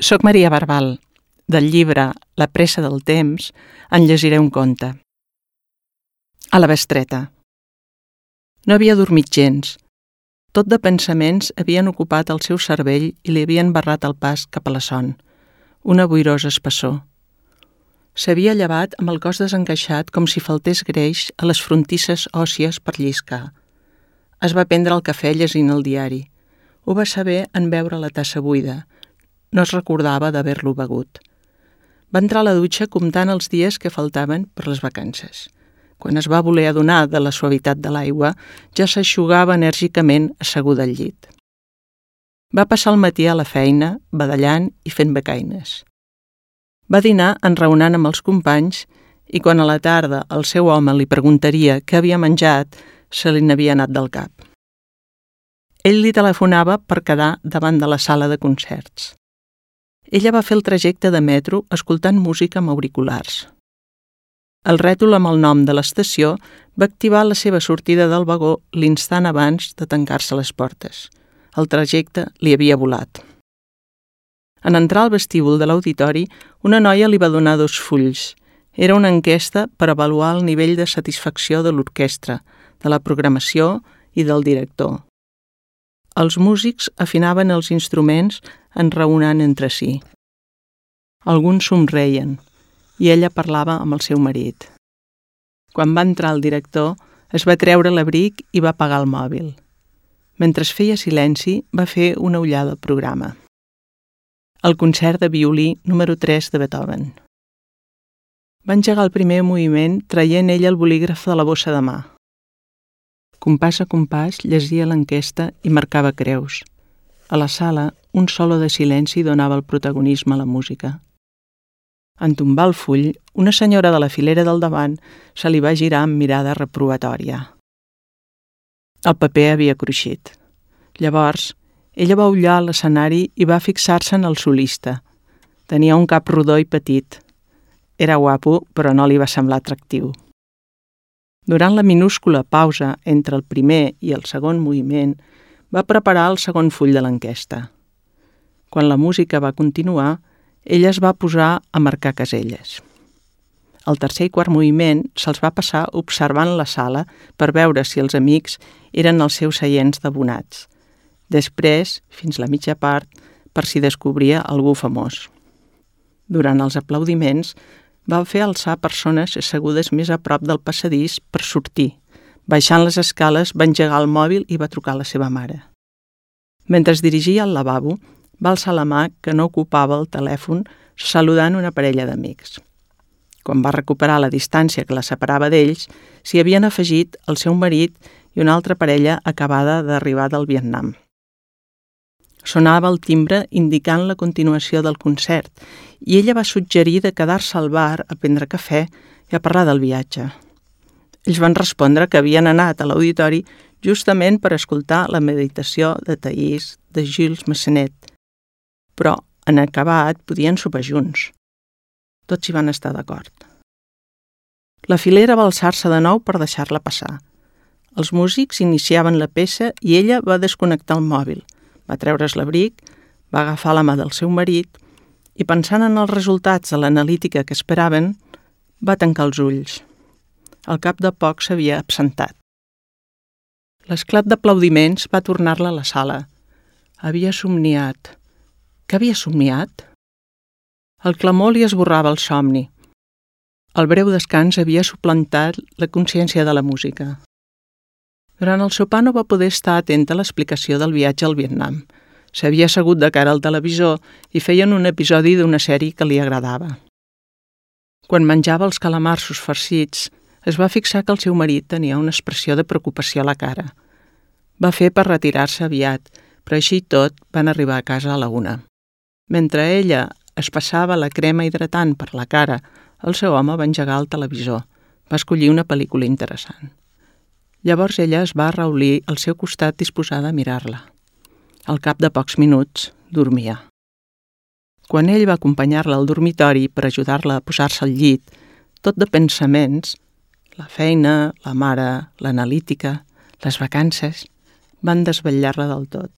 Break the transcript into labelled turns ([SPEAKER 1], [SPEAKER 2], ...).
[SPEAKER 1] Soc Maria Barbal. Del llibre La pressa del temps en llegiré un conte. A la bestreta. No havia dormit gens. Tot de pensaments havien ocupat el seu cervell i li havien barrat el pas cap a la son. Una boirosa espessor. S'havia llevat amb el cos desencaixat com si faltés greix a les frontisses òssies per lliscar. Es va prendre el cafè llegint el diari. Ho va saber en veure la tassa buida. No es recordava d'haver-lo begut. Va entrar a la dutxa comptant els dies que faltaven per les vacances. Quan es va voler adonar de la suavitat de l'aigua, ja s'aixugava enèrgicament asseguda al llit. Va passar el matí a la feina, badallant i fent becaines. Va dinar enraonant amb els companys i quan a la tarda el seu home li preguntaria què havia menjat, se li n'havia anat del cap. Ell li telefonava per quedar davant de la sala de concerts. Ella va fer el trajecte de metro escoltant música amb auriculars. El rètol amb el nom de l'estació va activar la seva sortida del vagó l'instant abans de tancar-se les portes. El trajecte li havia volat. En entrar al vestíbul de l'auditori, una noia li va donar dos fulls. Era una enquesta per avaluar el nivell de satisfacció de l'orquestra, de la programació i del director. Els músics afinaven els instruments enraonant entre si. Alguns somreien i ella parlava amb el seu marit. Quan va entrar el director, es va treure l'abric i va apagar el mòbil. Mentre es feia silenci, va fer una ullada al programa. El concert de violí número 3 de Beethoven. Va engegar el primer moviment traient ella el bolígraf de la bossa de mà. Compàs a compàs llegia l'enquesta i marcava creus. A la sala, un solo de silenci donava el protagonisme a la música. En tombar el full, una senyora de la filera del davant se li va girar amb mirada reprovatòria. El paper havia cruixit. Llavors, ella va ullar l'escenari i va fixar-se en el solista. Tenia un cap rodó i petit. Era guapo, però no li va semblar atractiu. Durant la minúscula pausa entre el primer i el segon moviment, va preparar el segon full de l'enquesta. Quan la música va continuar, ella es va posar a marcar caselles. El tercer i quart moviment se'ls va passar observant la sala per veure si els amics eren els seus seients d'abonats. Després, fins la mitja part, per si descobria algú famós. Durant els aplaudiments, va fer alçar persones assegudes més a prop del passadís per sortir. Baixant les escales, va engegar el mòbil i va trucar a la seva mare. Mentre es dirigia al lavabo, va alçar la mà que no ocupava el telèfon saludant una parella d'amics. Quan va recuperar la distància que la separava d'ells, s'hi havien afegit el seu marit i una altra parella acabada d'arribar del Vietnam. Sonava el timbre indicant la continuació del concert i ella va suggerir de quedar-se al bar a prendre cafè i a parlar del viatge. Ells van respondre que havien anat a l'auditori justament per escoltar la meditació de Taís de Gilles Massenet, però en acabat podien sopar junts. Tots hi van estar d'acord. La filera va alçar-se de nou per deixar-la passar. Els músics iniciaven la peça i ella va desconnectar el mòbil, va treure's l'abric, va agafar la mà del seu marit i, pensant en els resultats de l'analítica que esperaven, va tancar els ulls. Al cap de poc s'havia absentat. L'esclat d'aplaudiments va tornar-la a la sala. Havia somniat. Què havia somniat? El clamor li esborrava el somni. El breu descans havia suplantat la consciència de la música. Durant el sopar no va poder estar atenta a l'explicació del viatge al Vietnam. S'havia assegut de cara al televisor i feien un episodi d'una sèrie que li agradava. Quan menjava els calamarsos farcits, es va fixar que el seu marit tenia una expressió de preocupació a la cara. Va fer per retirar-se aviat, però així tot van arribar a casa a la una. Mentre ella es passava la crema hidratant per la cara, el seu home va engegar el televisor. Va escollir una pel·lícula interessant. Llavors ella es va reulir al seu costat disposada a mirar-la. Al cap de pocs minuts, dormia. Quan ell va acompanyar-la al dormitori per ajudar-la a posar-se al llit, tot de pensaments, la feina, la mare, l'analítica, les vacances, van desvetllar-la del tot.